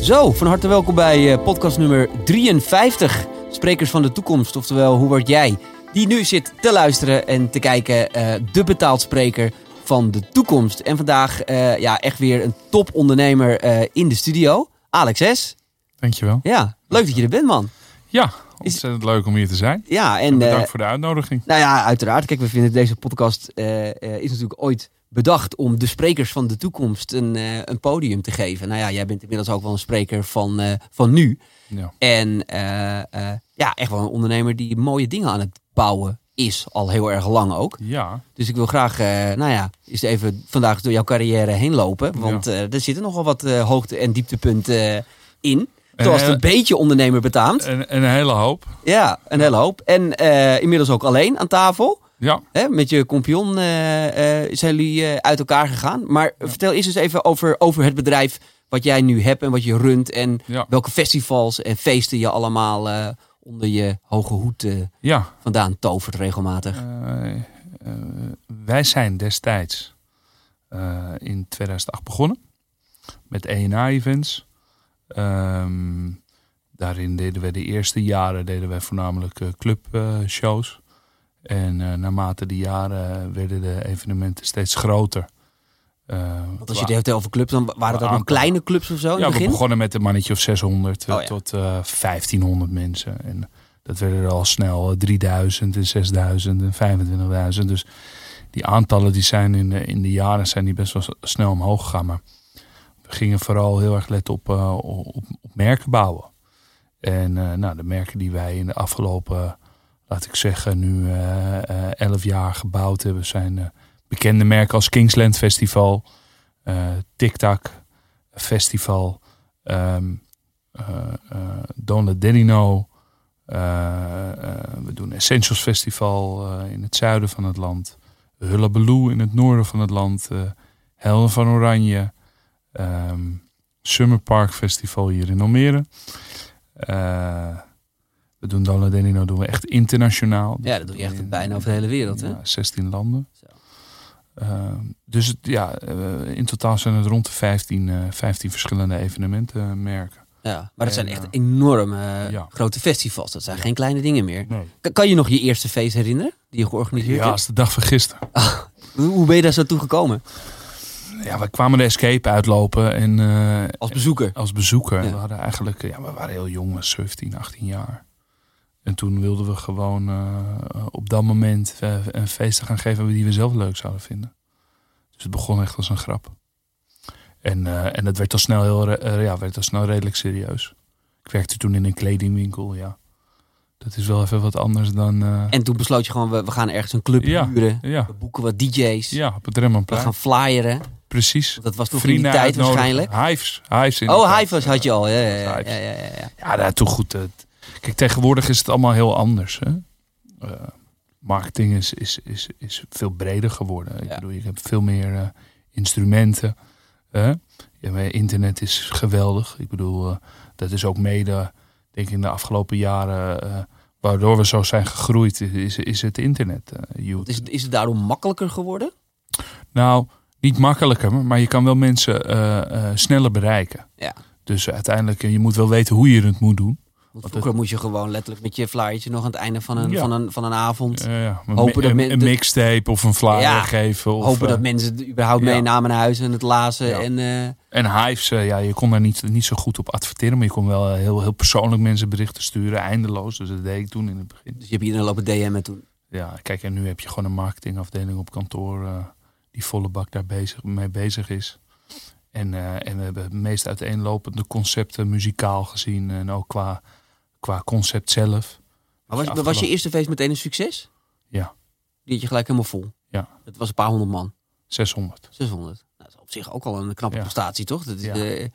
Zo, van harte welkom bij eh, podcast nummer 53. Sprekers van de toekomst, oftewel hoe word jij? Die nu zit te luisteren en te kijken, eh, de betaald spreker van de toekomst. En vandaag eh, ja, echt weer een topondernemer eh in de studio. Alex S. Dankjewel. Ja, leuk dat je er bent man. Ja, ontzettend leuk om hier te zijn. Ja, En en bedankt voor de uitnodiging. nou ja, uiteraard. Kijk, we vinden deze podcast is natuurlijk ooit bedacht om de sprekers van de toekomst een, eh, een podium te geven. Nou ja, jij bent inmiddels ook wel een spreker van, eh, van nu. Ja. En eh, ja, echt wel een ondernemer die mooie dingen aan het bouwen is. Al heel erg lang ook. ja, Dus ik wil graag, nou ja, eens even vandaag door jouw carrière heen lopen. Want er zitten nogal wat hoogte- en dieptepunten in. Zoals het een beetje ondernemer betaamt. en, en een hele hoop. Ja, een hele hoop. En inmiddels ook alleen aan tafel. Ja, Hè, met je compagnon eh, eh, zijn jullie eh, uit elkaar gegaan. Maar vertel eens eens even over, over het bedrijf wat jij nu hebt en wat je runt. En ja, welke festivals en feesten je allemaal onder je hoge hoed ja. vandaan tovert regelmatig. Wij zijn destijds in 2008 begonnen met ENA-events. Ehm, daarin deden we de eerste jaren deden wij voornamelijk clubshows. En eh, naarmate de jaren werden de evenementen steeds groter. Eh, Want als je het hebt over clubs, dan waren dat nog kleine clubs of zo in Ja, het we begin? begonnen met een mannetje of 600 eh, Oh ja. tot eh 1500 mensen. En dat werden er al snel eh, 3000 en 6000 en 25.000. Dus die aantallen die zijn in de, in de jaren zijn die best wel snel omhoog gegaan. Maar we gingen vooral heel erg letten op, op, op merken bouwen. En nou, de merken die wij in de afgelopen, laat ik zeggen, nu eh, eh, 11 jaar gebouwd hebben, zijn eh, bekende merken als Kingsland Festival, eh TikTok Festival, eh, eh, we doen Essentials Festival in het zuiden van het land. Hullabaloo in het noorden van het land. eh Helden van Oranje. ehm, Summer Park Festival hier in Almere. We doen Don't Denino doen we echt internationaal. Ja, dat doe je echt bijna over de hele wereld. Hè? Ja, 16 landen. Ehm, dus het, ja, eh, in totaal zijn het rond de 15, eh 15 verschillende evenementenmerken. Ja, maar dat zijn echt eh, enorme eh, ja. grote festivals. Dat zijn geen kleine dingen meer. Nee. Kan, je nog je eerste feest herinneren die je georganiseerd Ja, hebt? als de dag van gisteren. Hoe, hoe ben je daar zo toe gekomen? Ja, we kwamen de escape uitlopen en eh, Als bezoeker? als bezoeker. Ja. We hadden eigenlijk, ja, we waren heel jong, 17, 18 jaar. En toen wilden we gewoon eh, op dat moment eh, een feest gaan geven die we zelf leuk zouden vinden. Dus het begon echt als een grap. En, eh, en het werd al snel heel, ja, werd al snel redelijk serieus. Ik werkte toen in een kledingwinkel, ja. Dat is wel even wat anders dan. En toen besloot je gewoon, we, we gaan ergens een club Ja. huren. ja, We boeken wat DJ's. ja, op het We Remmanplein. gaan flyeren. Precies. Dat was toch in die tijd waarschijnlijk? Hives. Hives in Oh, tijd. Hivers had je al. Ja, ja, ja, Hives. ja, ja, ja, ja. Ja, toen goed. eh, kijk, tegenwoordig is het allemaal heel anders. Hè? Eh, marketing is, is, is, is veel breder geworden. Ik bedoel, je hebt veel meer eh, instrumenten. hè? Ja, internet is geweldig. Ik bedoel, eh, dat is ook mede, denk ik, in de afgelopen jaren... waardoor we zo zijn gegroeid, is, is het internet. Is, het, is het daardoor makkelijker geworden? Nou, niet makkelijker, maar je kan wel mensen sneller bereiken. Ja. Dus uiteindelijk, je moet wel weten hoe je het moet doen. Want vroeger moest je gewoon letterlijk met je flyertje nog aan het einde van een, Ja. van een, van een avond... Ja, ja. Een, Hopen dat een, men- een de- mixtape of een flyer geven. Of, hopen eh, dat mensen het überhaupt meenamen naar huis en het lazen. En, eh, En Hives, eh, ja, je kon daar niet, niet zo goed op adverteren. Maar je kon wel eh, heel, heel persoonlijk mensen berichten sturen. Eindeloos. Dus dat deed ik toen in het begin. dus je hebt iedereen lopen DM'en toen. Ja, kijk, en nu heb je gewoon een marketingafdeling op kantoor. eh, die volle bak daar bezig, mee bezig is. En, eh, en we hebben het meest uiteenlopende concepten muzikaal gezien. En ook qua, qua concept zelf. Maar was, was je eerste feest meteen een succes? Ja. Die had je gelijk helemaal vol? Ja. Het was een paar honderd man. 600. 600. Nou, dat is op zich ook al een knappe Ja. prestatie, toch? Dat is, Ja. eh,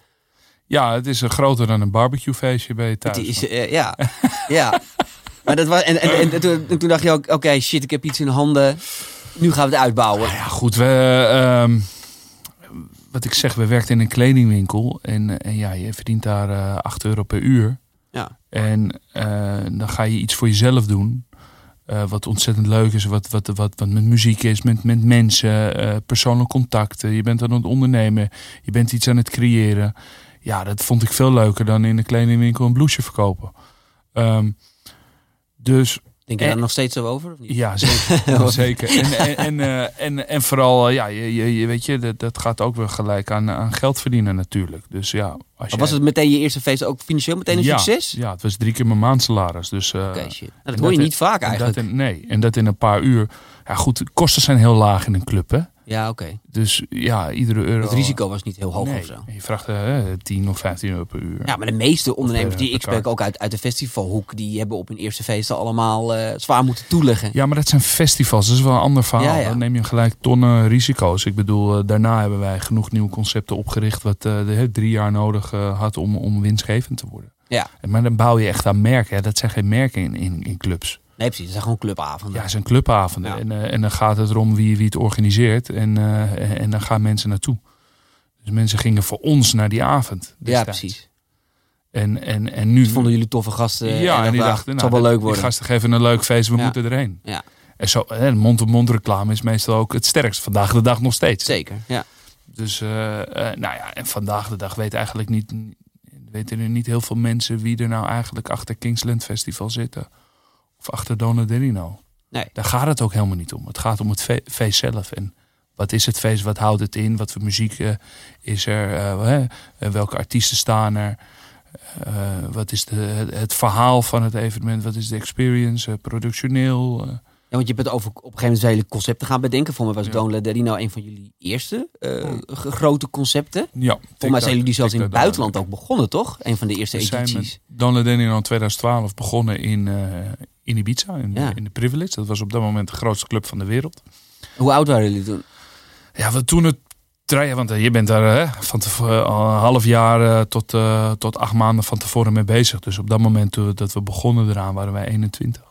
Ja, het is eh, groter dan een barbecuefeestje bij je thuis. het is, eh, ja, ja. Maar dat was, en, en, en, en toen, en toen dacht je ook, oké, shit, ik heb iets in handen. Nu gaan we het uitbouwen. Nou ja, goed. We, ehm, wat ik zeg, we werken in een kledingwinkel. En, en ja, je verdient daar eh 8 euro per uur. En eh, dan ga je iets voor jezelf doen. eh, wat ontzettend leuk is. Wat, wat, wat, wat met muziek is, met, met mensen, eh, persoonlijke contacten. Je bent aan het ondernemen. Je bent iets aan het creëren. Ja, dat vond ik veel leuker dan in de kledingwinkel een blouseje verkopen. Ehm, dus Denk je daar nog steeds zo over? Of niet? ja, zeker. Zeker. En, en, en, eh, en, en vooral, eh, ja, je, je, je- weet je, dat, dat gaat ook weer gelijk aan, aan geld verdienen natuurlijk. Dus ja, als Maar was het meteen je eerste feest ook financieel meteen een ja, succes? Ja, het was drie keer mijn maandsalaris. Dus, eh, shit. Nou, dat hoor je dat- niet vaak en dat eigenlijk. in- nee, en dat in een paar uur. Ja, goed, kosten zijn heel laag in een club, hè. Ja, oké. Dus ja, iedere euro... Het risico was niet heel hoog nee, of zo. Je vraagt eh, 10 of 15 euro per uur. Ja, maar de meeste ondernemers per- die ik spreek, ook uit, uit de festivalhoek, die hebben op hun eerste feesten allemaal eh, zwaar moeten toeleggen. Ja, maar dat zijn festivals. Dat is wel een ander verhaal. Ja, ja. Dan neem je gelijk tonnen risico's. Ik bedoel, eh, daarna hebben wij genoeg nieuwe concepten opgericht... wat eh, de, drie jaar nodig eh, had om, om winstgevend te worden. Ja. Maar dan bouw je echt aan merken. Hè. Dat zijn geen merken in, in, in clubs. Nee, precies. Het zijn gewoon clubavonden. Ja, het zijn clubavonden. Ja. En, eh, en dan gaat het erom wie, wie het organiseert. En, eh, en dan gaan mensen naartoe. Dus mensen gingen voor ons naar die avond. Ja, precies. En, en, en nu... Dat vonden jullie toffe gasten. ja, en die dachten, nou, zal wel leuk worden. Die gasten geven een leuk feest, we Ja. moeten erheen. Ja. En zo, mond-op-mond reclame is meestal ook het sterkst. Vandaag de dag nog steeds. Zeker, ja. Dus, eh, nou ja, en vandaag de dag weten eigenlijk niet, weten er niet heel veel mensen wie er nou eigenlijk achter Kingsland Festival zitten. Of achter Donaderino. Nee. Daar gaat het ook helemaal niet om. Het gaat om het fe- feest zelf. En wat is het feest? Wat houdt het in? Wat voor muziek eh, is er? Eh? Eh, welke artiesten staan er? Wat is de, het, verhaal van het evenement? Wat is de experience? Productioneel? Ja, want je bent over, op een gegeven moment hele concepten gaan bedenken. Voor mij was Ja. Don Laderino een van jullie eerste g- grote concepten. ja, Voor mij zijn jullie zelfs in het buitenland ook begonnen, toch? Een van de eerste edities. Don Ladenino in 2012 begonnen in, in Ibiza, in, Ja. in de Privilege. Dat was op dat moment de grootste club van de wereld. Hoe oud waren jullie toen? Ja, we toen het draaien, want eh, je bent daar hè, van tevoren, al een half jaar eh, tot, eh, tot acht maanden van tevoren mee bezig. Dus op dat moment toen dat we begonnen eraan waren wij 21.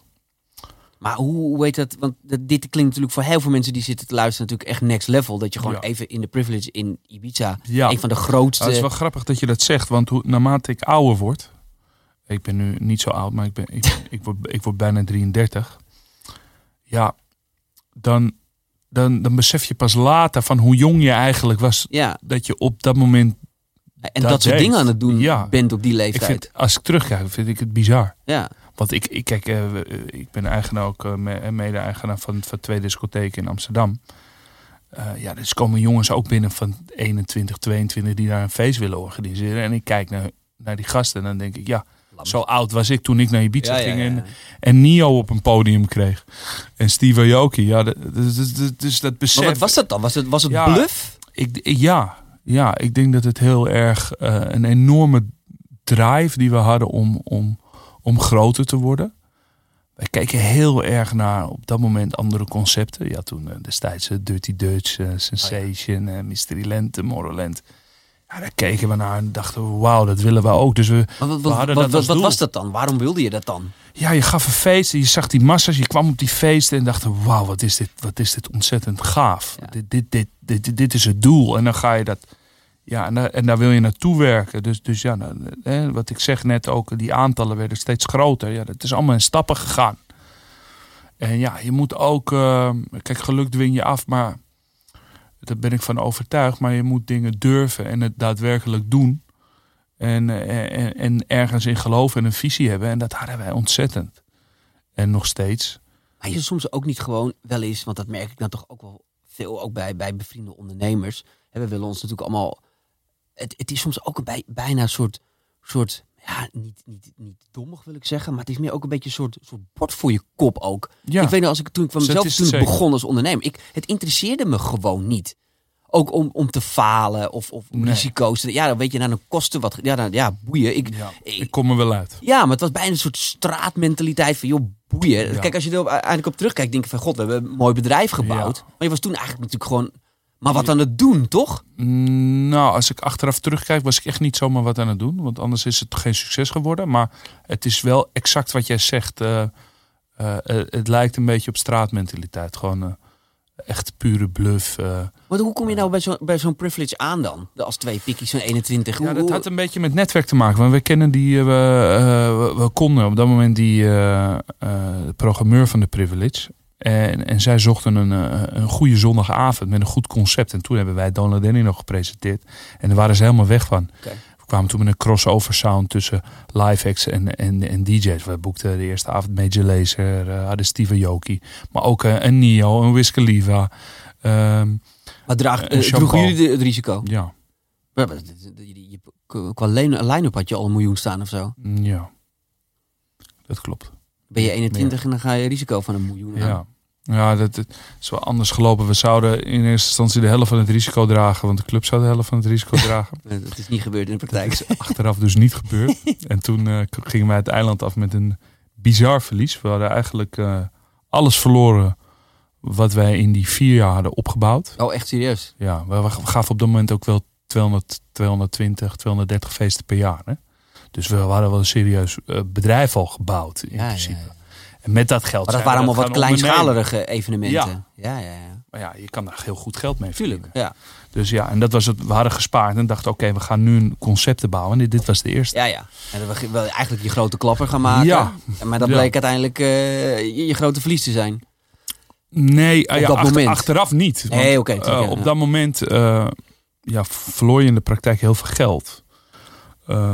Maar hoe, hoe heet dat? Want dit klinkt natuurlijk voor heel veel mensen die zitten te luisteren natuurlijk echt next level. Dat je gewoon Ja. even in de privilege in Ibiza, Ja, een van de grootste... Nou, het is wel grappig dat je dat zegt, want hoe, naarmate ik ouder word, ik ben nu niet zo oud, maar ik, ben, ik, ik, word, ik word bijna 33. Ja, dan, dan, dan besef je pas later van hoe jong je eigenlijk was. Ja, Dat je op dat moment, en Dat dat, soort deed. dingen aan het doen Ja. bent op die ik leeftijd. vind, als ik terugkijk, vind ik het bizar. Ja, Want ik, ik, kijk, eh, eh, ik ben eigenaar ook, eh, me- mede-eigenaar van, van twee discotheken in Amsterdam. Eh, ja, dus komen jongens ook binnen van 21, 22 die daar een feest willen organiseren. En ik kijk naar, naar die gasten en dan denk ik, ja, zo oud was ik toen ik naar Ibiza Ja, ging en, ja. en Nio op een podium kreeg. En Steve Aoki, ja, dat- dus, dat besef. Maar wat was dat dan? Was het, was het bluff? Ik, ik- ja, ja, ik denk dat het heel erg eh, een enorme drive die we hadden om, om, om groter te worden. Wij keken heel erg naar op dat moment andere concepten. Ja, toen eh, destijds eh, Dirty Dutch, eh, Sensation, eh, Mystery Land, Tomorrowland. Ja, daar keken we naar en dachten we, wauw, dat willen we ook. Dus we, wat, we wat, hadden wat, dat was dat dan? Waarom wilde je dat dan? Ja, je gaf een feest en je zag die massa's. Je kwam op die feesten en dacht, wauw, wat is dit, wat is dit ontzettend gaaf. Ja. Dit, dit, dit, dit, dit, is het doel. En dan ga je dat, ja, en daar, en daar wil je naartoe werken. Dus, dus ja, nou, hè, wat ik zeg net ook, die aantallen werden steeds groter. Ja, dat is allemaal in stappen gegaan. En ja, je moet ook, eh, kijk, geluk dwing je af, maar daar ben ik van overtuigd. Maar je moet dingen durven en het daadwerkelijk doen. En, eh, en, en ergens in geloven en een visie hebben. En dat hadden wij ontzettend. En nog steeds. Maar je soms ook niet gewoon wel eens, want dat merk ik dan toch ook wel veel, ook bij, bij bevriende ondernemers. We willen ons natuurlijk allemaal. Het, het is soms ook bij, bijna een soort, soort ja, niet, niet, niet dommig wil ik zeggen, maar het is meer ook een beetje een soort, soort bord voor je kop ook. Ja, Ik weet nog, als ik toen ik van mezelf toen begon als ondernemer, ik, het interesseerde me gewoon niet. Ook om, om te falen of, of Nee. risico's. Ja, dan weet je, nou, dan kosten wat. Ja, dan, ja boeien. Ik, ja, ik- ik kom er wel uit. ja, maar het was bijna een soort straatmentaliteit van, joh, boeien. Ja. Kijk, als je er uiteindelijk op terugkijkt, denk je van, god, we hebben een mooi bedrijf gebouwd. Maar je was toen eigenlijk natuurlijk gewoon, maar wat aan het doen, toch? Mm, Nou, als ik achteraf terugkijk, was ik echt niet zomaar wat aan het doen. Want anders is het geen succes geworden. Maar het is wel exact wat jij zegt. eh, eh, eh, het lijkt een beetje op straatmentaliteit. Gewoon echt pure bluff. Maar hoe kom je nou bij zo'n bij zo'n privilege aan dan? Als twee pikkies van 21. Ja, dat had een beetje met netwerk te maken. Want we kennen die, we, konden op dat moment die programmeur van de Privilege. En, en zij zochten een, eh, een goede zondagavond met een goed concept. En toen hebben wij Donald Denny nog gepresenteerd. En daar waren ze helemaal weg van. We kwamen toen met een crossover sound tussen live acts en, en, en DJ's. We boekten de eerste avond Major Lazer, uh, hadden Steve Joki. Maar ook uh, een Nio, een Wiz Khalifa. Um, maar draag, uh, droegen jullie het risico? Ja. Qua line-up had je al een miljoen staan of zo? Ja, dat klopt. Ben je 21 en dan ga je risico van een miljoen aan. Ja. Ja, dat, dat, is wel anders gelopen. We zouden in eerste instantie de helft van het risico dragen, want de club zou de helft van het risico dragen. dat is niet gebeurd in de praktijk. Dat is achteraf dus niet gebeurd. en toen uh, gingen wij het eiland af met een bizar verlies. We hadden eigenlijk uh, alles verloren wat wij in die vier jaar hadden opgebouwd. Oh, echt serieus? Ja, we, we gaven op dat moment ook wel 200, 220, 230 feesten per jaar. Hè? Dus we hadden wel een serieus uh, bedrijf al gebouwd in ja, principe. Ja, ja. En met dat geld. Maar dat waren allemaal wat kleinschalige evenementen. Ja. Ja, ja, ja. Maar ja, je kan daar heel goed geld mee verdienen. ja. Dus ja, en dat was het. We hadden gespaard en dachten, oké, we gaan nu een concepten bouwen. En dit was de eerste. Ja, ja. En dat we eigenlijk je grote klapper gaan maken. Ja. Maar dat bleek uiteindelijk eh, je, je grote verlies te zijn. Nee, ah Op ja, dat achter- moment. achteraf niet. Want, Nee, oké, eh, op dat moment eh, ja, verloor je in de praktijk heel veel geld.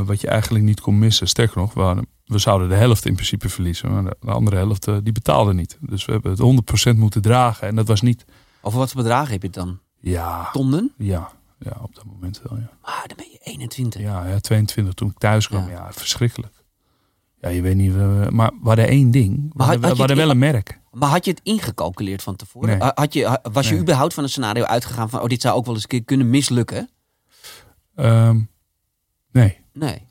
Wat je eigenlijk niet kon missen. Sterker nog, we, hadden- we zouden de helft in principe verliezen. Maar de, de andere helft eh, die betaalde niet. Dus we hebben het 100% moeten dragen. En dat was niet... Over wat voor bedragen heb je het dan? Ja, Tonnen? ja, ja op dat moment wel, ja. Maar dan ben je 21. Ja, ja 22 toen ik thuis kwam. Ja. Ja, verschrikkelijk. Ja, je weet niet... maar we hadden één ding. We Maar had- we hadden wel een merk. Maar had je het ingecalculeerd van tevoren? Nee. Ha- Had je, was je Nee. überhaupt van een scenario uitgegaan van... oh, dit zou ook wel eens een keer kunnen mislukken? Ehm, nee. Nee.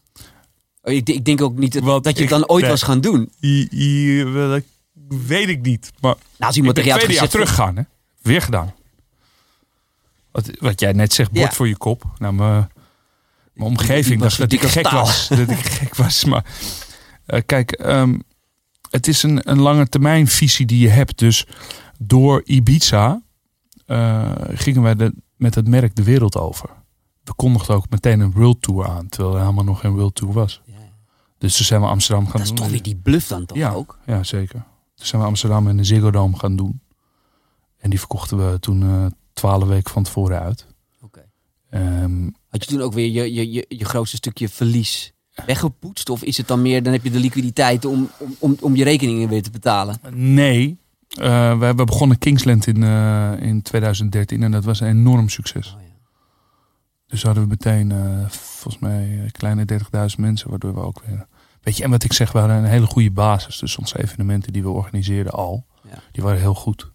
Oh, Ik, ik denk ook niet dat, je het dan ooit nee. was gaan doen. I- I- wel, dat weet ik niet. Maar Nou, als iemand tegen jou had jaar teruggaan, hè? Weer gedaan. Wat, wat jij net zegt, bord Ja. voor je kop. Nou, mijn, mijn omgeving dacht was dat ik gek was. Dat ik gek was. Maar eh, kijk, ehm, het is een, een lange termijn visie die je hebt. Dus door Ibiza eh, gingen wij de, met het merk de wereld over. We kondigden ook meteen een World Tour aan, terwijl er helemaal nog geen World Tour was. Ja. Dus toen zijn we Amsterdam gaan Dat is doen. toch weer die bluff dan toch Ja. ook? Ja, zeker. Toen zijn we Amsterdam en de Ziggo Dome gaan doen. En die verkochten we toen eh, twaalf weken van tevoren uit. Oké. Ehm, Had je toen ook weer je, je, je, je grootste stukje verlies weggepoetst? Of is het dan meer, dan heb je de liquiditeit om, om, om, om je rekeningen weer te betalen? nee, Eh, we hebben begonnen Kingsland in, eh, in 2013 en dat was een enorm succes. Oh, ja. Dus hadden we meteen eh, volgens mij eh, kleine 30.000 mensen, waardoor we ook weer... Weet je, en wat ik zeg, we hadden een hele goede basis. Dus onze evenementen die we organiseerden al, Ja. die waren heel goed.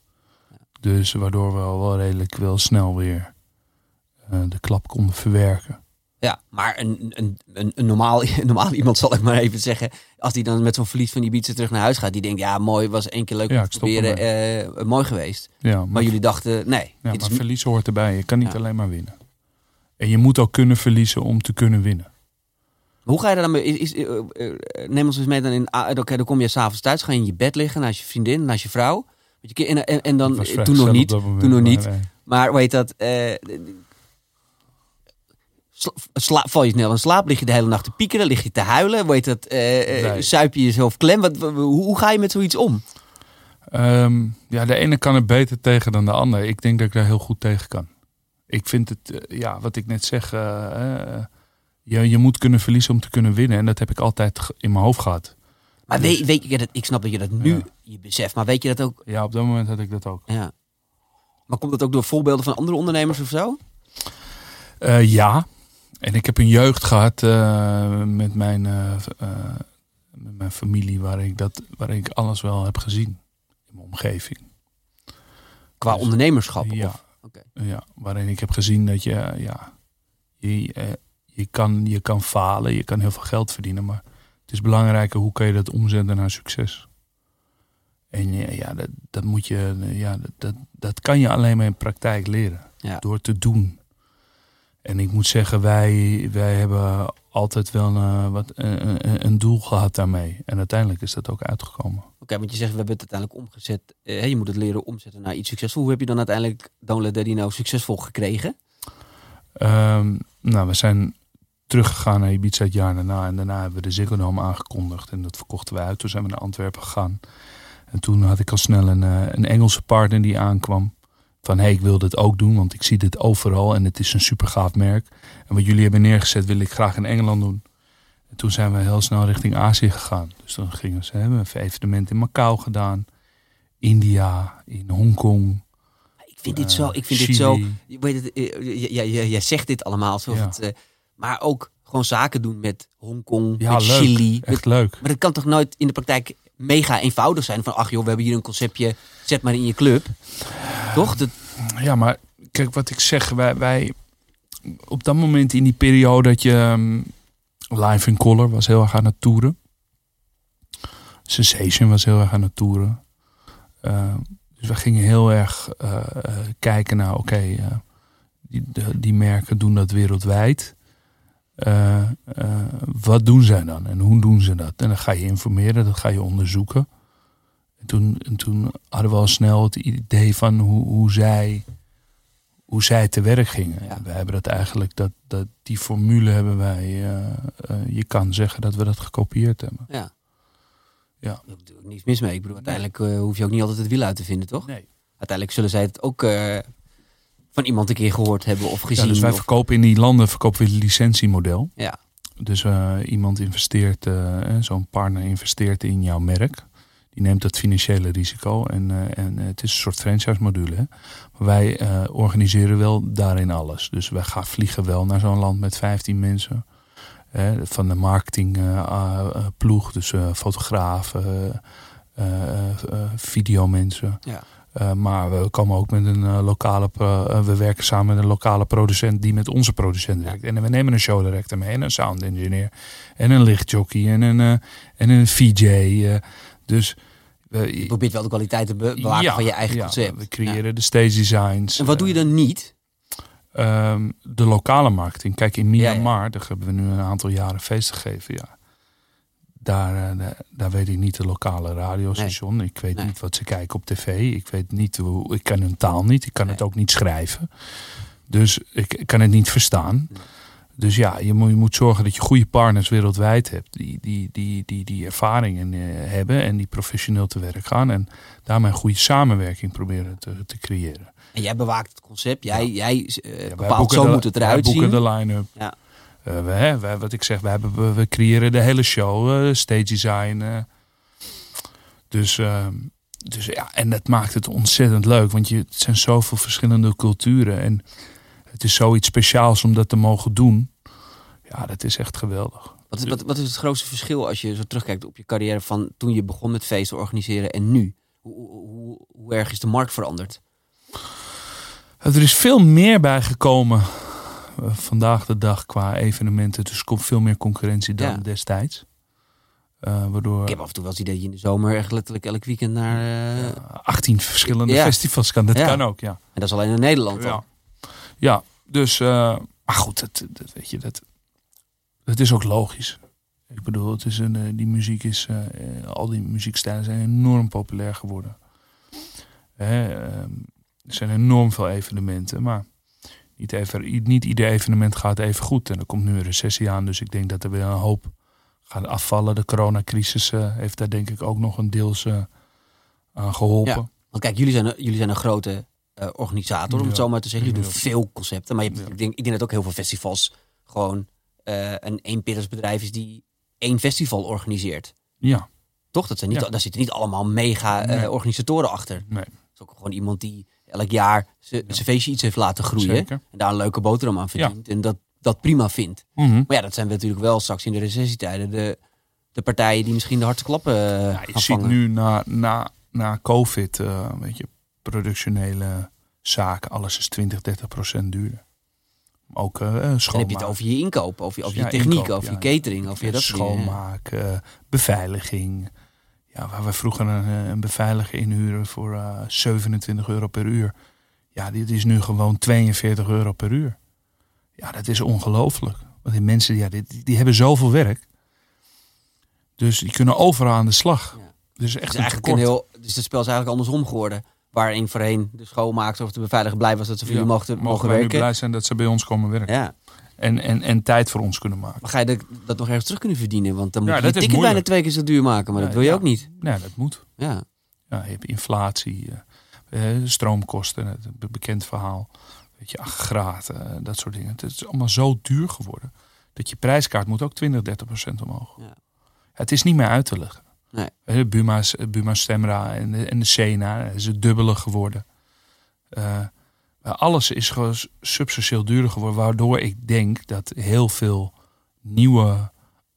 Dus waardoor we al wel redelijk wel snel weer eh, de klap konden verwerken. Ja, maar een, een, een, een normaal, een normaal iemand zal ik maar even zeggen. Als die dan met zo'n verlies van die Ibiza terug naar huis gaat. Die denkt, ja mooi, was één keer leuk om te proberen. eh, mooi geweest. Ja, maar, Maar jullie dachten, nee. ja, maar is, verlies hoort erbij. Je kan niet alleen maar winnen. En je moet ook kunnen verliezen om te kunnen winnen. hoe ga je daar dan mee? Is, is, eh, eh, neem ons eens mee dan in. ah, Oké, dan kom je s'avonds thuis, ga je in je bed liggen naast je vriendin, naast je vrouw. Weet je, En, en, en dan, eh, toen nog niet. toen nog maar niet. nee. Maar heet dat? eh, sla, val je snel in slaap? Lig je de hele nacht te piekeren? Lig je te huilen? Heet dat? eh, eh, Nee. Suip je jezelf klem? Wat, hoe, hoe ga je met zoiets om? Ehm, ja, de ene kan er beter tegen dan de ander. Ik denk dat ik daar heel goed tegen kan. Ik vind het, eh, ja, wat ik net zeg, eh, eh, je, je moet kunnen verliezen om te kunnen winnen. En dat heb ik altijd in mijn hoofd gehad. Maar Dus- weet, weet je dat? Ik snap dat je dat nu Ja. je beseft, maar weet je dat ook? Ja, op dat moment had ik dat ook. Ja. Maar komt dat ook door voorbeelden van andere ondernemers of zo? Ja, en ik heb een jeugd gehad eh, met, mijn, met mijn familie waar ik, dat, waar ik alles wel heb gezien in mijn omgeving. Qua Dus- ondernemerschap? Ja, of- Oké. ja, waarin ik heb gezien dat je, ja, je, eh, je, kan, je kan falen, je kan heel veel geld verdienen, maar het is belangrijker hoe kan je dat omzetten naar succes. En ja, ja, dat, dat moet je, ja, dat, dat, dat kan je alleen maar in praktijk leren. Ja. Door te doen. En ik moet zeggen, wij, wij hebben altijd wel eh, wat, een, een- een doel gehad daarmee. En uiteindelijk is dat ook uitgekomen. Oké, want je zegt we hebben het uiteindelijk omgezet. Eh, je moet het leren omzetten naar iets succesvol. Hoe heb je dan uiteindelijk Don't Let Daddy nou succesvol gekregen? Ehm, nou, we zijn teruggegaan naar Ibiza het jaar daarna. En daarna hebben we de Ziggo Dome aangekondigd. En dat verkochten we uit. Toen zijn we naar Antwerpen gegaan. En toen had ik al snel een, eh, een Engelse partner die aankwam. Van hé, hey, ik wil dit ook doen, want ik zie dit overal en het is een super gaaf merk. En wat jullie hebben neergezet wil ik graag in Engeland doen. En toen zijn we heel snel richting Azië gegaan. Dus dan gingen ze, hebben een evenement in Macau gedaan. India, in Hongkong. Ik vind dit zo, ik vind dit zo, je weet het, jij, jij zegt dit allemaal alsof Ja. het, eh, maar ook gewoon zaken doen met Hongkong, Ja, met leuk. Chili. Echt Met, leuk. maar dat kan toch nooit in de praktijk mega eenvoudig zijn van, ach joh, we hebben hier een conceptje, zet maar in je club. Toch? Dat, Ja, maar kijk wat ik zeg. Wij, wij op dat moment in die periode dat je ehm, live in color was heel erg aan het toeren. Sensation was heel erg aan het toeren. Eh, dus we gingen heel erg eh, eh, kijken naar, oké, eh, die, die merken doen dat wereldwijd. Eh, eh, wat doen zij dan en hoe doen ze dat? En dan ga je informeren, dat ga je onderzoeken. En toen, en toen hadden we al snel het idee van hoe, hoe, zij, hoe zij te werk gingen. Ja. Wij hebben dat eigenlijk, dat, dat, die formule hebben wij, eh, je kan zeggen dat we dat gekopieerd hebben. ja. Ja. Daar heb ik niets mis mee. Ik bedoel, uiteindelijk hoef je ook niet altijd het wiel uit te vinden, toch? Nee. Uiteindelijk zullen zij het ook van iemand een keer gehoord hebben of gezien. Ja, dus wij of- verkopen in die landen verkopen we het licentiemodel. ja. Dus eh, iemand investeert, eh, eh, zo'n partner investeert in jouw merk. Die neemt dat financiële risico. En, en het is een soort franchise module. Hè? Maar wij organiseren wel daarin alles. Dus wij gaan vliegen wel naar zo'n land met 15 mensen. Van de marketingploeg, dus fotografen, videomensen. Ja. Eh, maar we komen ook met een eh, lokale. eh, we werken samen met een lokale producent die met onze producent werkt. En we nemen een show director mee en een sound engineer en een lichtjockey en een, en een VJ. dus Je probeert wel de kwaliteit te be- bewaken van je eigen ja, concept. We creëren de stage designs. En wat doe je dan niet? Ehm, de lokale marketing. Kijk, in. Myanmar, daar hebben we nu een aantal jaren feest gegeven. Ja. Daar, eh, daar, daar weet ik niet de lokale radiostation. Ik weet Nee. niet wat ze kijken op tv. Ik weet niet hoe. Ik kan hun taal niet. Ik kan het ook niet schrijven. Dus ik, ik kan het niet verstaan. Dus ja, je moet, je moet zorgen dat je goede partners wereldwijd hebt. Die die, die, die, die ervaringen eh, hebben en die professioneel te werk gaan. En daarmee een goede samenwerking proberen te, te creëren. En jij bewaakt het concept. Jij, jij eh, bepaalt boeken zo de- moet het eruit boeken zien. de line-up. Ja. Eh, we, hè, wij- wat ik zeg, we, hebben, we, we creëren de hele show, eh, stage design. eh. dus, eh, dus ja, en dat maakt het ontzettend leuk, want je, het zijn zoveel verschillende culturen. En het is zoiets speciaals om dat te mogen doen. Ja, dat is echt geweldig. Wat, is, wat, wat is het grootste verschil als je zo terugkijkt op je carrière van toen je begon met feesten organiseren en nu? Hoe, hoe, hoe, erg is de markt veranderd? Er is veel meer bijgekomen vandaag de dag qua evenementen. Dus komt veel meer concurrentie dan Ja. destijds. Eh, waardoor Ik heb af en toe wel eens het idee dat je in de zomer echt letterlijk elk weekend naar... eh, eh, 18 verschillende Ja. festivals kan. Dat Ja. kan ook, ja. En dat is alleen in Nederland dan. Ja, ja dus, eh, maar goed, dat, dat, weet je, dat, dat is ook logisch. Ik bedoel, het is een, eh, die muziek is, eh, eh, al die muziekstijlen zijn enorm populair geworden. Hè, ehm, er zijn enorm veel evenementen, maar niet, even, niet ieder evenement gaat even goed. En er komt nu een recessie aan, dus ik denk dat er weer een hoop gaat afvallen. De coronacrisis eh, heeft daar denk ik ook nog een deels eh, aan geholpen. Ja. Want kijk, jullie zijn, een- jullie zijn een grote eh, organisator, om het zo maar te zeggen. Jullie doen veel concepten. Maar je hebt, Ja. ik, denk, ik denk dat ook heel veel festivals gewoon een eenpittersbedrijf is die één festival organiseert. ja. Toch? Dat zijn niet, Ja. Daar zitten niet allemaal mega Nee. organisatoren achter. Nee. Het is ook gewoon iemand die elk jaar zijn zijn feestje iets heeft laten groeien. Zeker. En daar een leuke boterham aan verdient. En dat, dat prima vindt. Mhm. Maar ja, dat zijn we natuurlijk wel straks in de recessietijden. De, de partijen die misschien de hardste klappen eh, Ja, je gaan ziet vangen. nu na, na, na COVID, eh weet je, productionele zaken, alles is 20, 30 procent duurder. Ook Dan heb je het over je inkoop, over je, over Ja, je techniek, inkoop, over ja. je catering, over je dat ja. Schoonmaak, beveiliging. Ja, waar we vroeger een, eh, een beveiliger inhuren voor eh 27 euro per uur. Ja, dit is nu gewoon 42 euro per uur. Ja, dat is ongelooflijk. Want die mensen, ja, die, die hebben zoveel werk. Dus die kunnen overal aan de slag. Ja. Dus Het echt eigenlijk een heel, dus het spel is eigenlijk andersom geworden. Waarin voorheen de schoonmaakster of de beveiliger blij was dat ze voor Ja, jullie mochten, mogen mogen wij nu werken. blij zijn dat ze bij ons komen werken. Ja. En, en, en tijd voor ons kunnen maken. Maar ga je dat, dat nog ergens terug kunnen verdienen? Want dan moet Ja, je is ticket bijna twee keer zo duur maken. Maar Ja, dat wil je ja. ook niet. Ja, dat moet. Ja. Ja, je hebt inflatie. eh. Eh, stroomkosten, het be- bekend verhaal. Weet je, aggregaten, dat soort dingen. Het is allemaal zo duur geworden dat je prijskaart moet ook 20, 30 procent omhoog. Ja. Het is niet meer uit te leggen. Nee. Eh, Buma's, Buma Stemra en de, en de Sena is het dubbele geworden. Eh, alles is gewoon substantieel duurder geworden. Waardoor ik denk dat heel veel nieuwe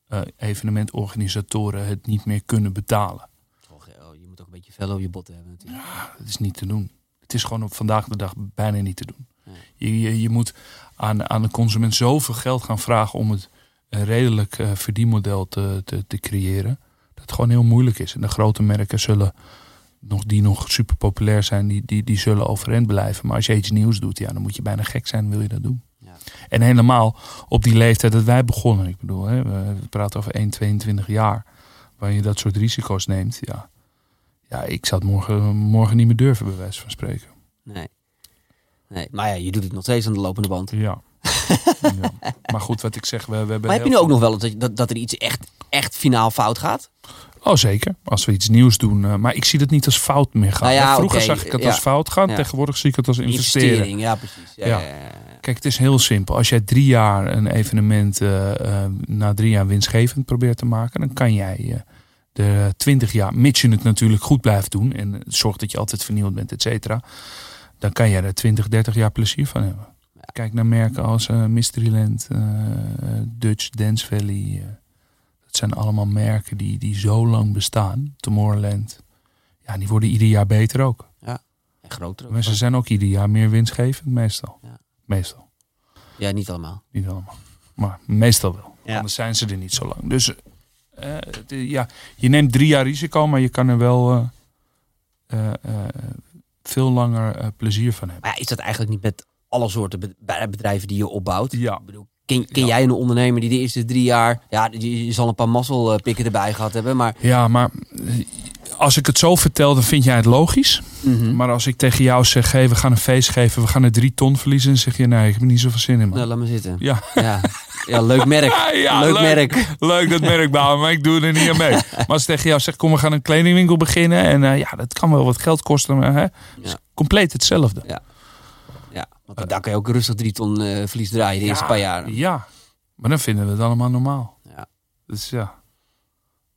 eh, evenementorganisatoren het niet meer kunnen betalen. Oh, je moet ook een beetje vel op je botten hebben natuurlijk. Dat is niet te doen. Het is gewoon op vandaag de dag bijna niet te doen. Je, je, je moet aan, aan de consument zoveel geld gaan vragen om het een redelijk eh, verdienmodel te, te, te creëren. Dat het gewoon heel moeilijk is. En de grote merken zullen nog, die nog super populair zijn, die, die, die zullen overeind blijven. Maar als je iets nieuws doet, ja, dan moet je bijna gek zijn, wil je dat doen. Ja. En helemaal op die leeftijd dat wij begonnen. Ik bedoel, hè, we praten over 1, 22 jaar. Waar je dat soort risico's neemt. Ja, ja ik zou het morgen, morgen niet meer durven, bij wijze van spreken. Nee. nee. Maar ja, je doet het nog steeds aan de lopende band. Ja. ja. Maar goed, wat ik zeg, we, we hebben. Maar heb je nu ook nog wel dat, dat, dat er iets echt, echt finaal fout gaat? Oh, zeker. Als we iets nieuws doen. eh, maar ik zie dat niet als fout meer gaan. Nou ja, Vroeger zag ik het ja. als fout gaan. Ja. Tegenwoordig zie ik het als investeren. Investering, ja precies. Ja. Kijk, het is heel simpel. Als jij drie jaar een evenement eh, eh, na drie jaar winstgevend probeert te maken, dan kan jij de twintig jaar, mits je het natuurlijk goed blijft doen en zorgt dat je altijd vernieuwd bent, et cetera, dan kan jij er 20, 30 jaar plezier van hebben. Kijk naar merken als Mysteryland, Dutch Dance Valley. Eh. dat zijn allemaal merken die, die zo lang bestaan. Tomorrowland. Ja, die worden ieder jaar beter ook. En groter ook. Maar ze zijn ook ieder jaar meer winstgevend, meestal. Ja. Meestal. Ja, niet allemaal. Niet allemaal. Maar meestal wel. Ja. Anders zijn ze er niet zo lang. Dus eh, het- ja, je neemt drie jaar risico, maar je kan er wel eh, eh, eh, veel langer eh, plezier van hebben. Maar ja, is dat eigenlijk niet met alle soorten be- be- bedrijven die je opbouwt? Ja. Ik bedoel, ken, ken Ja. jij een ondernemer die de eerste drie jaar... Ja, je, je zal een paar mazzelpikken erbij gehad hebben, maar... Ja, maar eh, als ik het zo vertel, dan vind jij het logisch. Mhm. Maar als ik tegen jou zeg, hey, we gaan een feest geven, we gaan er drie ton verliezen, dan zeg je, nee, ik heb er niet zoveel zin in, man. Nou, laat maar zitten. Ja. Ja, ja leuk merk. Ja, leuk, leuk. merk. Leuk dat merk bouwen, maar ik doe er niet aan mee. Maar als ik tegen jou zeg, kom, we gaan een kledingwinkel beginnen. En eh, ja, dat kan wel wat geld kosten, maar hè, het is Ja. compleet hetzelfde. Ja, want daar kan je ook rustig drie ton eh, verlies draaien de eerste Ja, paar jaar. Ja, maar dan vinden we het allemaal normaal. Ja. Dus ja,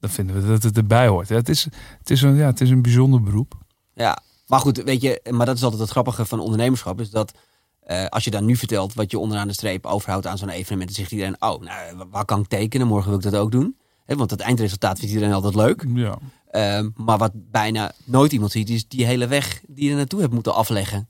dan vinden we dat het erbij hoort. Ja, het, is, het, is een, ja, het is een bijzonder beroep. Ja, maar goed, weet je, maar dat is altijd het grappige van ondernemerschap, is dat eh, als je dan nu vertelt wat je onderaan de streep overhoudt aan zo'n evenement, dan zegt iedereen, oh, nou, wa- waar kan ik tekenen? Morgen wil ik dat ook doen. Want het eindresultaat vindt iedereen altijd leuk. Ja. Ehm, maar wat bijna nooit iemand ziet, is die hele weg die je er naartoe hebt moeten afleggen.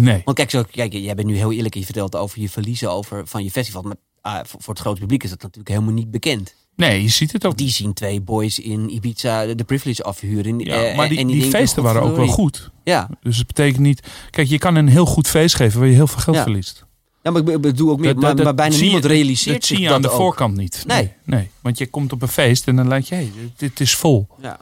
Nee. Want kijk, zo, kijk, jij bent nu heel eerlijk je vertelt over je verliezen over, van je festival. Maar ah, voor, voor het grote publiek is dat natuurlijk helemaal niet bekend. Nee, je ziet het ook. Die zien twee boys in Ibiza de, privilege afhuren. Ja, eh, maar die, en die, feesten waren ook wel goed. Ja. Dus het betekent niet... Kijk, je kan een heel goed feest geven waar je heel veel geld Ja. verliest. ja, maar ik be- ik bedoel ook meer, Dat- maar, dat- maar bijna je- niemand realiseert Dat zich zie je aan de ook. voorkant niet. Nee. nee. nee. Want je komt op een feest en dan lijkt je, hey, dit, dit is vol. Ja.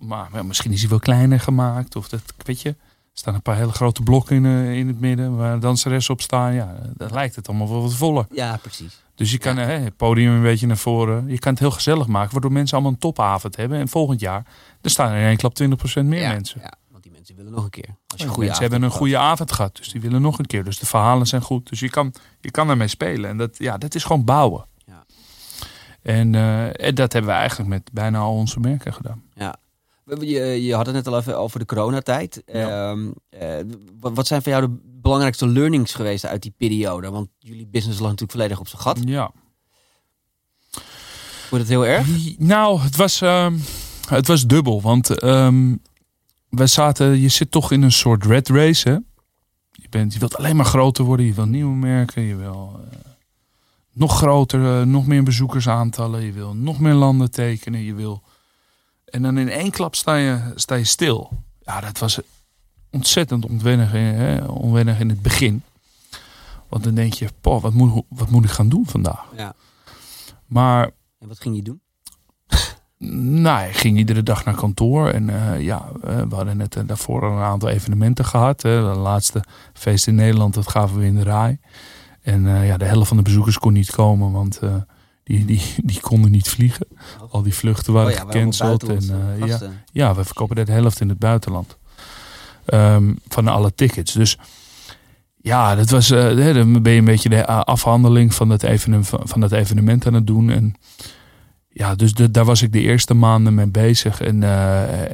Maar ja, misschien is hij wel kleiner gemaakt. Of dat, weet je, staan een paar hele grote blokken in, eh, in het midden waar danseressen op staan. Ja, dan lijkt het allemaal wel wat voller. ja, precies. Dus je kan hè, het podium een beetje naar voren. Je kan het heel gezellig maken, waardoor mensen allemaal een topavond hebben. En volgend jaar, dan staan er in één klap 20% meer ja, mensen. Ja, want die mensen willen nog een keer. Als je Ja, een goede mensen hebben een goede avond gehad, dus die willen nog een keer. Dus de verhalen zijn goed. Dus je kan, je kan ermee spelen. En dat, ja, dat is gewoon bouwen. Ja. En, eh, en dat hebben we eigenlijk met bijna al onze merken gedaan. hebt. We- Je, je had het net al even over de coronatijd. Ja. Ehm, eh, wat, zijn voor jou de belangrijkste learnings geweest uit die periode? Want jullie business lag natuurlijk volledig op zijn gat. Ja. Wordt het heel erg? Nou, het was, ehm, het was dubbel. Want ehm wij zaten, je zit toch in een soort red race. Hè? Je, bent, je wilt alleen maar groter worden. Je wil nieuwe merken. Je wil eh, nog groter, eh, nog meer bezoekersaantallen. Je wil nog meer landen tekenen. Je wil... En dan in één klap sta je, sta je stil. Ja, dat was ontzettend ontwennig, in- hè, onwennig in het begin. Want dan denk je, poh, wat moet, wat moet ik gaan doen vandaag? Ja. Maar En wat ging je doen? nou, ik ging iedere dag naar kantoor. En eh, ja, eh, we hadden net eh, daarvoor een aantal evenementen gehad. Hè. De laatste feest in Nederland, dat gaven we in de RAI. En eh, ja, de helft van de bezoekers kon niet komen, want eh, die, die, die konden niet vliegen. Al die vluchten waren Oh ja, gecanceld. En, eh, ja, ja, we verkopen de helft in het buitenland. ehm, van alle tickets. Dus ja, dat was, uh, dan ben je een beetje de afhandeling van dat, evenement, van dat evenement aan het doen. En ja, dus de, daar was ik de eerste maanden mee bezig. En,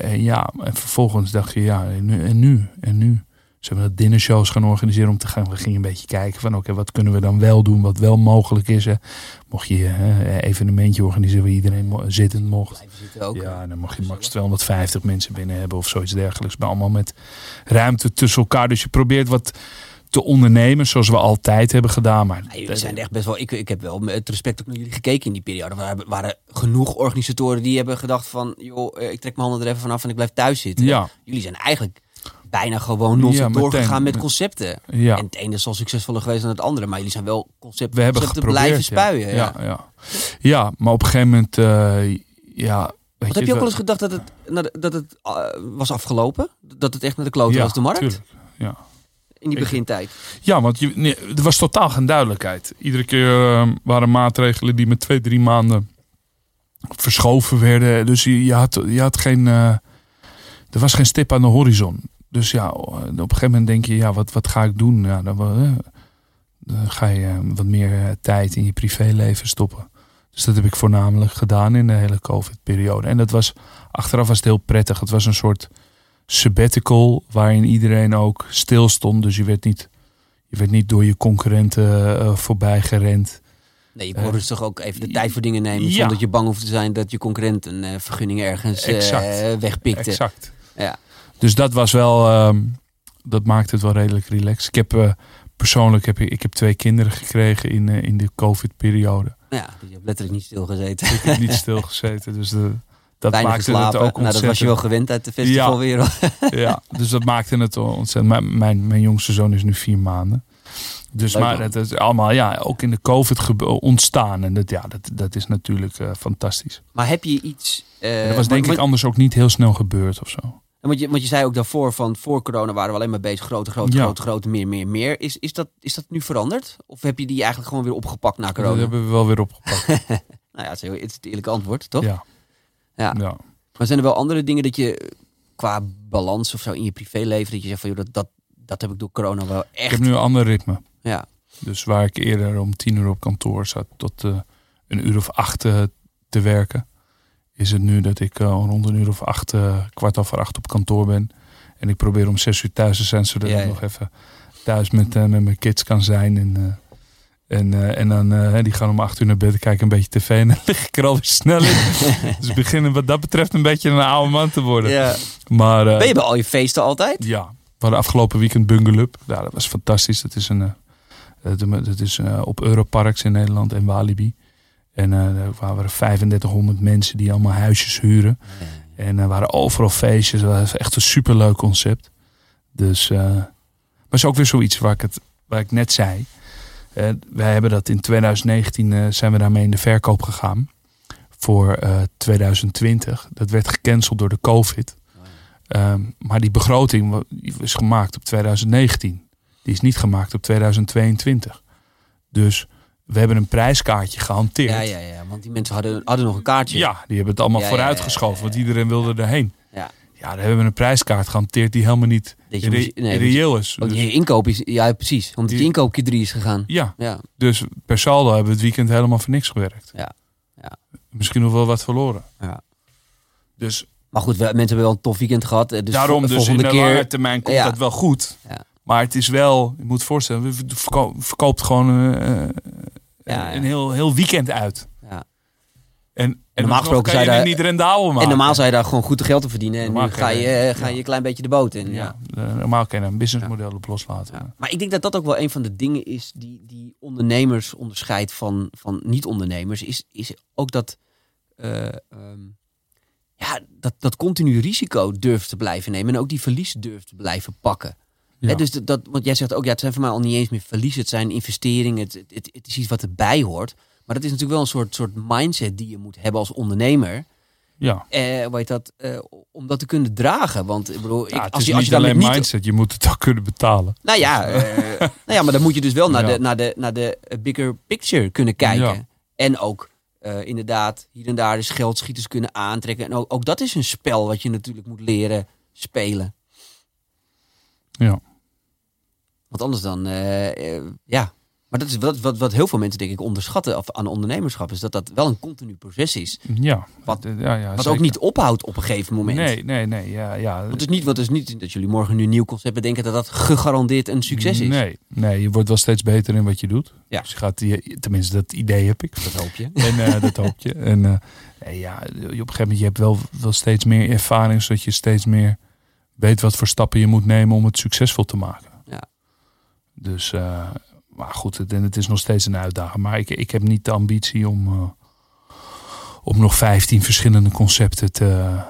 en ja, en vervolgens dacht je, ja, en nu, en nu? En nu? Hebben dat dinnershows gaan organiseren om te gaan. We gingen een beetje kijken van oké, wat kunnen we dan wel doen, wat wel mogelijk is. Hè? Mocht je een evenementje organiseren waar iedereen zittend mocht. Ook, ja, dan mocht je max 250 mensen binnen hebben of zoiets dergelijks. Maar allemaal met ruimte tussen elkaar. Dus je probeert wat te ondernemen zoals we altijd hebben gedaan. Maar we zijn echt best wel. Ik, ik heb wel met respect ook naar jullie gekeken in die periode. Er waren genoeg organisatoren die hebben gedacht van, joh, ik trek mijn handen er even vanaf en ik blijf thuis zitten. Ja. Jullie zijn eigenlijk bijna gewoon non ja, doorgegaan met concepten. Ja. En het ene is al succesvoller geweest dan het andere. Maar jullie zijn wel concepten, We hebben concepten blijven spuien. Ja. Ja, ja. maar op een gegeven moment... Uh, ja, Wat heb je ook wel eens gedacht dat het, dat het uh, was afgelopen? Dat het echt naar de klote was, de markt? Tuurlijk. Ja, in die begintijd. Ja, want je, nee, er was totaal geen duidelijkheid. Iedere keer uh, waren maatregelen die met twee, drie maanden verschoven werden. Dus je, je, had, je had geen. Uh, er was geen stip aan de horizon. Dus ja, op een gegeven moment denk je, ja, wat, wat ga ik doen? Ja, dan, uh, dan ga je wat meer tijd in je privéleven stoppen. Dus dat heb ik voornamelijk gedaan in de hele COVID-periode. En dat was, achteraf was het heel prettig. Het was een soort sabbatical waarin iedereen ook stil stond. Dus je werd niet, je werd niet door je concurrenten uh, voorbij gerend. Nee, je kon rustig ook even de tijd voor dingen nemen. Zonder dat je bang hoeft te zijn dat je concurrent een uh, vergunning ergens uh, wegpikte. Exact. Ja. Dus dat was wel, uh, dat maakte het wel redelijk relaxed. Ik heb persoonlijk heb ik, ik heb twee kinderen gekregen in, in de COVID-periode. Ja, je hebt letterlijk niet stilgezeten. Ik heb niet stilgezeten. Dus de, dat Weinig maakte geslapen. het ook nou, dat was je wel gewend uit de festivalwereld. Ja, ja, dus dat maakte het ontzettend. Mijn, mijn, mijn jongste zoon is nu vier maanden. Dus Leuk, maar het is allemaal ja, ook in de COVID ontstaan. En dat, ja, dat, dat is natuurlijk uh, fantastisch. Maar heb je iets... Uh, dat was denk maar, ik anders ook niet heel snel gebeurd of zo. Want je, want je zei ook daarvoor van voor corona waren we alleen maar bezig grote, grote, ja. grote, grote, meer, meer, meer. Is, is, dat, is dat nu veranderd? Of heb je die eigenlijk gewoon weer opgepakt na corona? Dat hebben we wel weer opgepakt. nou ja, het is, het is het eerlijke antwoord, toch? Ja. ja. ja. Maar zijn er wel andere dingen dat je qua balans of zo in je privéleven, dat je zegt van joh, dat, dat, dat heb ik door corona wel echt. Ik heb nu een ander ritme. Ja. Dus waar ik eerder om tien uur op kantoor zat tot uh, een uur of acht uh, te werken, is het nu dat ik uh, rond een uur of acht, kwart over acht op kantoor ben. En ik probeer om zes uur thuis te zijn, zodat ja, ik nog even thuis met, met mijn kids kan zijn. En, en, uh, en dan, uh, die gaan om acht uur naar bed, kijken een beetje tv en dan lig ik er alweer snel in. dus beginnen wat dat betreft een beetje een oude man te worden. Ja. Maar, uh, ben je bij al je feesten altijd? Ja, we hadden afgelopen weekend Bungalup. Ja, dat was fantastisch. Dat is, een, dat is op Europarks in Nederland en Walibi. En er waren 3500 mensen die allemaal huisjes huren. En er waren overal feestjes. Dat was echt een superleuk concept. Dus, maar is ook weer zoiets waar ik, het, waar ik net zei. Wij hebben dat in 2019 uh, zijn we daarmee in de verkoop gegaan voor uh, 2020. Dat werd gecanceld door de COVID. Um, maar die begroting is gemaakt op 2019. Die is niet gemaakt op 2022. Dus we hebben een prijskaartje gehanteerd. Ja, ja, ja. Want die mensen hadden, hadden nog een kaartje. Ja, die hebben het allemaal ja, vooruitgeschoven. Ja, ja, want iedereen wilde erheen. Ja. Ja, daar hebben we een prijskaart gehanteerd die helemaal niet je re nee, reëel is. Want je inkoop is, ja precies, omdat je inkoopje drie is gegaan. Ja, ja, dus per saldo hebben we het weekend helemaal voor niks gewerkt. Ja. ja. Misschien nog wel wat verloren. Ja. Dus, maar goed, we, mensen hebben wel een tof weekend gehad. Dus daarom, dus in de keer, lange termijn komt ja. dat wel goed. Ja. Maar het is wel, je moet voorstellen, we verko verkoopt gewoon uh, ja, een heel, heel weekend uit. Ja. En, en normaal gesproken kan je daar, niet rendabel maken. En normaal zou je daar gewoon goed geld te verdienen. En normaal nu ga je, ga je een klein beetje de boot in. Ja. ja. Normaal kan je een businessmodel op loslaten. Ja. Maar ik denk dat dat ook wel een van de dingen is die, die ondernemers onderscheidt van, van niet-ondernemers. Is, is ook dat, uh, um, ja, dat, dat continu risico durft te blijven nemen. En ook die verlies durft te blijven pakken. Ja. He, dus dat, want jij zegt ook, ja, het zijn voor mij al niet eens meer verliezen. Het zijn investeringen. Het, het, het is iets wat erbij hoort. Maar dat is natuurlijk wel een soort, soort mindset die je moet hebben als ondernemer. Ja. Eh, weet dat, eh, om dat te kunnen dragen. Want ik bedoel, ik, het als je, als niet je alleen niet, mindset, je moet het ook kunnen betalen. Nou ja, eh, nou ja maar dan moet je dus wel naar, Ja. de, naar, de, naar de bigger picture kunnen kijken. Ja. En ook eh, inderdaad hier en daar dus geldschieters kunnen aantrekken. En ook, ook dat is een spel wat je natuurlijk moet leren spelen. Ja. Want anders dan, eh, eh, ja. Maar dat is wat, wat, wat heel veel mensen denk ik onderschatten aan ondernemerschap. Is dat dat wel een continu proces is. Ja. Wat- ja, ja, Wat ook niet ophoudt op een gegeven moment. Nee, nee, nee. Ja, ja. Want het is niet, want het is niet dat jullie morgen nu een nieuw concept bedenken dat dat gegarandeerd een succes is. Nee, nee, je wordt wel steeds beter in wat je doet. Ja. Dus je gaat, je, tenminste, dat idee heb ik. Dat hoop je. En eh, dat hoop je. En nee, ja, op een gegeven moment je hebt wel, wel steeds meer ervaring, zodat je steeds meer weet wat voor stappen je moet nemen om het succesvol te maken. Ja. Dus, eh, maar goed, het, en het is nog steeds een uitdaging. Maar ik, ik heb niet de ambitie om, eh, om nog 15 verschillende concepten te,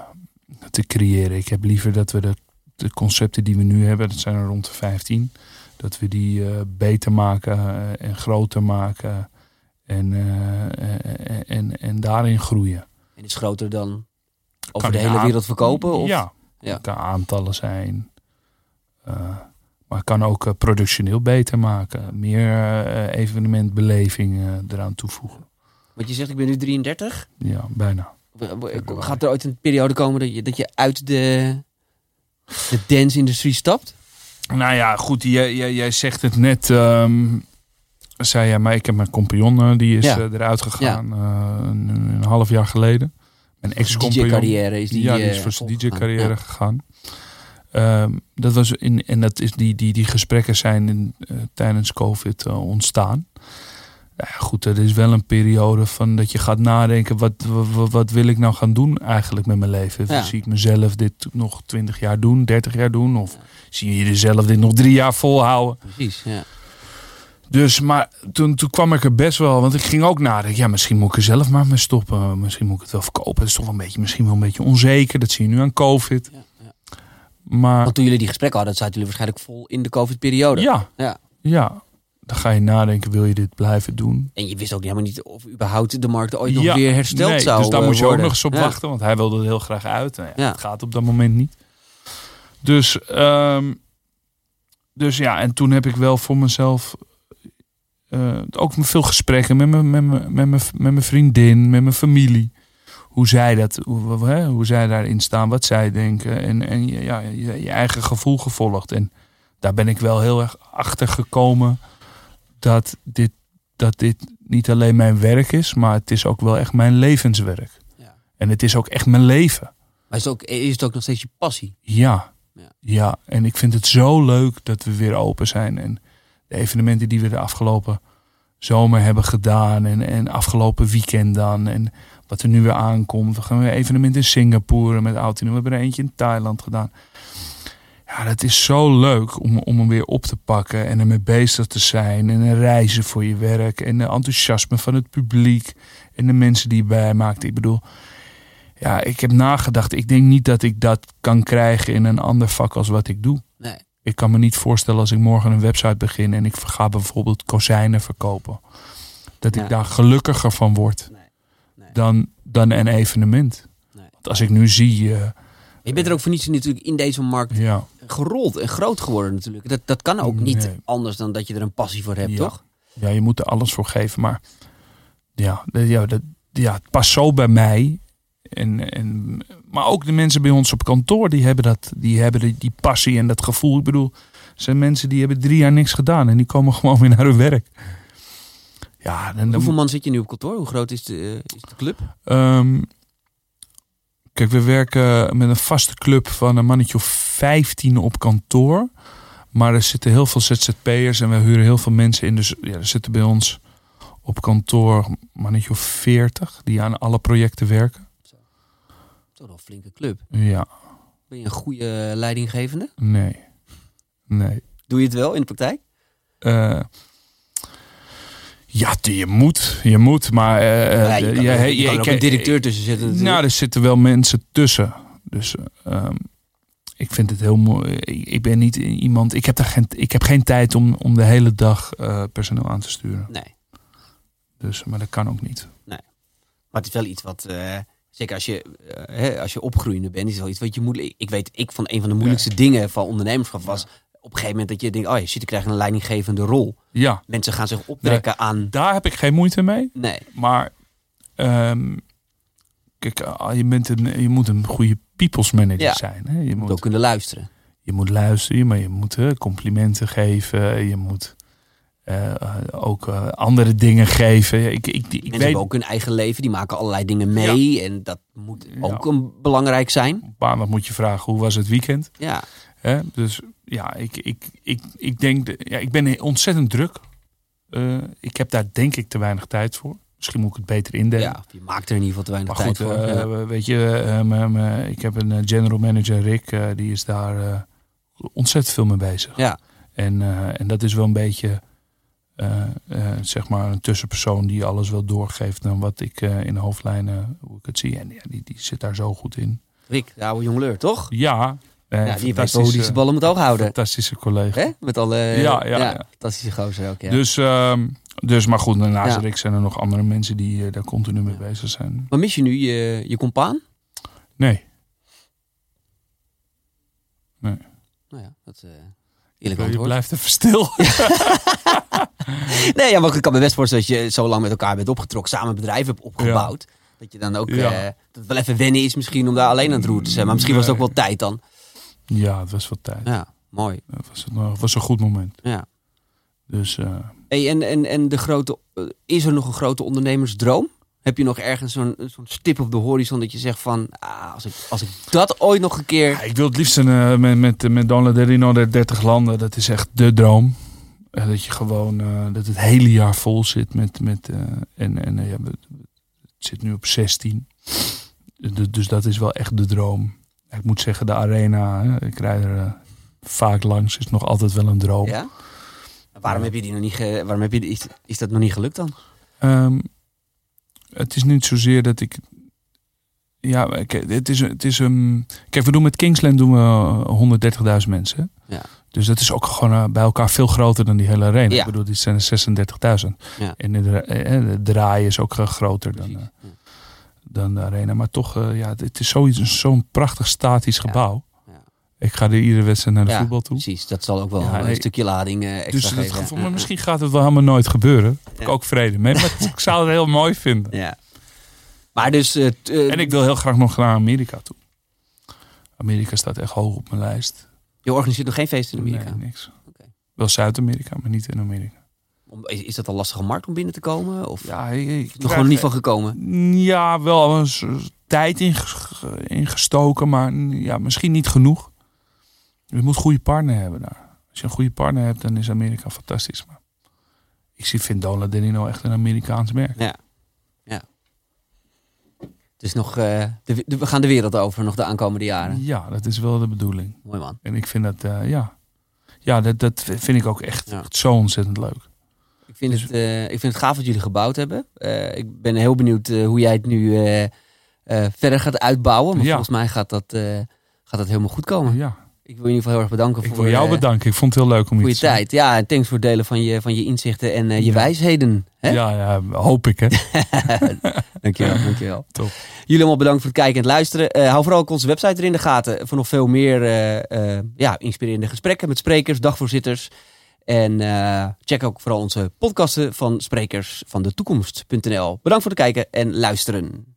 te creëren. Ik heb liever dat we de, de concepten die we nu hebben, dat zijn er rond de 15, dat we die eh, beter maken en groter maken. En, en, en, en daarin groeien. En is groter dan over Kan de hele wereld verkopen? Of? Ja, Ja. het kan aantallen zijn. Eh, maar het kan ook eh, productioneel beter maken. Meer eh, evenementbeleving eraan toevoegen. Want je zegt, ik ben nu 33. Ja, bijna. Gaat er ooit een periode komen dat je, dat je uit de, de dance-industrie stapt? Nou ja, goed, jij, jij, jij zegt het net. ehm, zei jij, maar ik heb mijn compagnon, die is Ja. eruit gegaan een, een half jaar geleden. Mijn ex-compagnon. DJ-carrière is die... ja, die eh, is voor zijn volgegaan. DJ-carrière Ja. gegaan. Ehm, dat was in, en dat is die, die, die gesprekken zijn in, eh, tijdens COVID eh, ontstaan. Ja, goed, er is wel een periode van dat je gaat nadenken: wat, wat, wat wil ik nou gaan doen eigenlijk met mijn leven? Ja. Zie ik mezelf dit nog 20 jaar doen, 30 jaar doen? Of zie je jezelf dit nog drie jaar volhouden? Precies, ja. Dus, maar toen, toen kwam ik er best wel, want ik ging ook nadenken. Ja, misschien moet ik er zelf maar mee stoppen. Misschien moet ik het wel verkopen. Het is toch wel een beetje, misschien wel een beetje onzeker. Dat zie je nu aan COVID. Ja, ja. Maar Want toen jullie die gesprekken hadden, zaten jullie waarschijnlijk vol in de COVID-periode. ja, Ja. ja, dan ga je nadenken, wil je dit blijven doen? En je wist ook helemaal niet of überhaupt de markt ooit nog Ja, weer hersteld nee, zou Dus daar eh, moest je ook nog eens op wachten, want hij wilde er heel graag uit. Nou ja, Ja. Het gaat op dat moment niet. Dus, ehm, dus ja, en toen heb ik wel voor mezelf eh, ook veel gesprekken met mijn, met, mijn, met, mijn, met mijn vriendin, met mijn familie. Hoe zij, dat, hoe, hè, hoe zij daarin staan, wat zij denken. En, en je- ja, je, je eigen gevoel gevolgd. En daar ben ik wel heel erg achter gekomen dat dit, dat dit niet alleen mijn werk is, maar het is ook wel echt mijn levenswerk. Ja. En het is ook echt mijn leven. Maar is het, ook, is het ook nog steeds je passie? Ja. Ja. ja. en ik vind het zo leuk dat we weer open zijn. En de evenementen die we de afgelopen zomer hebben gedaan. En, en afgelopen weekend dan. En wat er nu weer aankomt. We gaan weer een evenement in Singapore met Altino. We hebben er eentje in Thailand gedaan. Ja, dat is zo leuk om, om hem weer op te pakken. En ermee bezig te zijn. En reizen voor je werk. En de enthousiasme van het publiek. En de mensen die je bijmaakt. Ik bedoel, ja, ik heb nagedacht. Ik denk niet dat ik dat kan krijgen in een ander vak als wat ik doe. Nee. Ik kan me niet voorstellen als ik morgen een website begin en ik ga bijvoorbeeld kozijnen verkopen. Dat ik daar gelukkiger van word Nee. Nee. dan, dan een evenement. Nee. Want als ik nu zie, eh, Je bent er ook voor niets natuurlijk in deze markt ja, gerold en groot geworden natuurlijk. Dat, dat kan ook niet anders dan dat je er een passie voor hebt, Ja. toch? ja, je moet er alles voor geven. Maar ja, dat- ja, dat, ja het past zo bij mij. En, en, maar ook de mensen bij ons op kantoor, die hebben, dat, die, hebben die, die passie en dat gevoel. Ik bedoel, zijn mensen die hebben drie jaar niks gedaan en die komen gewoon weer naar hun werk. Ja, dan, Hoeveel man zit je nu op kantoor? Hoe groot is de, eh, is de club? Ehm, kijk, we werken met een vaste club van een mannetje of 15 op kantoor. Maar er zitten heel veel ZZP'ers en we huren heel veel mensen in. Dus ja, er zitten bij ons op kantoor mannetje of 40 die aan alle projecten werken. Toch wel een flinke club. Ja, Ben je een goede leidinggevende? nee. Nee. Doe je het wel in de praktijk? Eh, ja, je moet. Je moet, maar... eh, ja, je kan, er- hey, je kan ik- ook een directeur tussen zitten natuurlijk. Nou, er zitten wel mensen tussen. Dus ehm, ik vind het heel mooi. Ik, ben niet iemand. Ik heb, daar geen, ik heb geen tijd om, om de hele dag personeel aan te sturen. Nee, Dus, maar dat kan ook niet. maar het is wel iets wat... zeker als je, eh, hè, als je opgroeiende bent, is het wel iets wat je moet... Ik weet, ik van een van de moeilijkste dingen van ondernemerschap was... op een gegeven moment dat je denkt... oh, je zit, ik krijg een leidinggevende rol. Ja, Mensen gaan zich optrekken aan... daar heb ik geen moeite mee. Nee, Maar ehm, kijk, ah, je, bent een, je moet een goede people's manager Ja. zijn. Hè? Je moet, ook kunnen luisteren. je moet luisteren, maar je moet eh, complimenten geven. Je moet eh, eh, ook eh, andere dingen geven. Ik, ik, ik, Mensen weet, hebben ook hun eigen leven, die maken allerlei dingen mee. En dat moet ook een, belangrijk zijn. op maandag moet je vragen hoe was het weekend. Ja, Hè? Dus ja, ik, ik, ik, ik denk, de- ja, ik ben ontzettend druk. Eh, ik heb daar denk ik te weinig tijd voor. Misschien moet ik het beter indelen. ja, je maakt er in ieder geval te weinig Maar goed, tijd voor. eh, Ja. weet je, eh, ik heb een eh, general manager, Rick, eh, die is daar eh, ontzettend veel mee bezig. ja, En, eh, en dat is wel een beetje, eh, eh, zeg maar, een tussenpersoon die alles wel doorgeeft dan wat ik eh, in de hoofdlijnen, hoe ik het zie. En ja, die, die zit daar zo goed in. Rick, de oude jongleur, toch? Ja, eh, Ja, die weet hoe die zijn ballen moet houden. Fantastische collega. Hè? Met alle Ja, ja, ja. fantastische gozer ook. Ja. Dus, ehm, dus, maar goed, naast Ja. Rick zijn er nog andere mensen die eh, daar continu mee bezig zijn. Maar mis je nu je, je compaan? Nee, Nou ja, dat eh je blijft even stil. Nee, ja, maar ik kan me best voorstellen dat je zo lang met elkaar bent opgetrokken, samen een bedrijf hebt opgebouwd. Dat je dan ook, Ja. eh, dat wel even wennen is misschien om daar alleen aan het roer te zijn. Maar misschien was het ook wel tijd dan. Ja, het was wat tijd. Ja, mooi. Het was, een, het was een goed moment. Ja. Dus eh, Hey, en, en, en de grote, eh, is er nog een grote ondernemersdroom? Heb je nog ergens zo'n zo'n stip op de horizon dat je zegt van, ah, als, ik, als ik dat ooit nog een keer... ja, ik wil het liefst een, eh, met, met, met Don Laderino de 30 landen. Dat is echt de droom. Eh, dat je gewoon, eh, dat het hele jaar vol zit met, met en, en ja, het zit nu op 16. Dus, dus dat is wel echt de droom. Ik moet zeggen, de arena, ik rijd er vaak langs, is nog altijd wel een droom. Ja? Waarom heb je die nog niet, ge, waarom heb je, die- is, is dat nog niet gelukt dan? Ehm, het is niet zozeer dat ik. Ja, het is, het is een. Kijk, we doen met Kingsland doen we 130.000 mensen. Ja. Dus dat is ook gewoon eh, bij elkaar veel groter dan die hele arena. Ja. Ik bedoel, die zijn er 36.000. Ja. En de, eh, de draai is ook eh, groter dan, Precies. eh, dan de arena. Maar toch, eh, ja, het is zo'n prachtig statisch gebouw. Ik ga er iedere wedstrijd naar de Ja, voetbal toe. Precies, dat zal ook wel Ja, een stukje lading eh, extra Dus geven. maar misschien gaat het wel helemaal nooit gebeuren. Daar heb ik ook vrede mee. Maar ik zou het heel mooi vinden. Ja. Maar dus... eh, eh, En ik wil heel graag nog naar Amerika toe. Amerika staat echt hoog op mijn lijst. Je organiseert nog geen feest in Amerika? Nee, niks. Wel Zuid-Amerika, maar niet in Amerika. Is, dat een lastige markt om binnen te komen? Of Ja, ik, nog gewoon niet van gekomen? Ja, wel een tijd inges- ingestoken, maar ja, misschien niet genoeg. Je moet een goede partner hebben daar. Als je een goede partner hebt, dan is Amerika fantastisch. Maar ik zie vind Dola Denino echt een Amerikaans merk. Ja. ja. Dus nog, eh, de, de- we gaan de wereld over nog de aankomende jaren. Ja, dat is wel de bedoeling. Mooi man. En ik vind dat, eh, ja, ja dat, dat vind ik ook echt, Ja. echt zo ontzettend leuk. Ik vind, het, eh, ik vind het gaaf wat jullie gebouwd hebben. Ik ben heel benieuwd hoe jij het nu verder gaat uitbouwen. Maar Ja. volgens mij gaat dat, gaat dat helemaal goed komen. Ja, Ik wil je in ieder geval heel erg bedanken ik voor, wil jou eh, bedanken. Ik vond het heel leuk om je te tijd. Ja, en thanks voor het delen van je, van je inzichten en eh, je Ja. wijsheden. Hè? Ja, ja, hoop ik hè. Dankjewel, dankjewel. Top. Jullie allemaal bedankt voor het kijken en het luisteren. Eh, hou vooral ook onze website er in de gaten voor nog veel meer ja, inspirerende gesprekken met sprekers, dagvoorzitters. En check ook vooral onze podcasten van sprekers van de toekomst.nl. Bedankt voor het kijken en luisteren.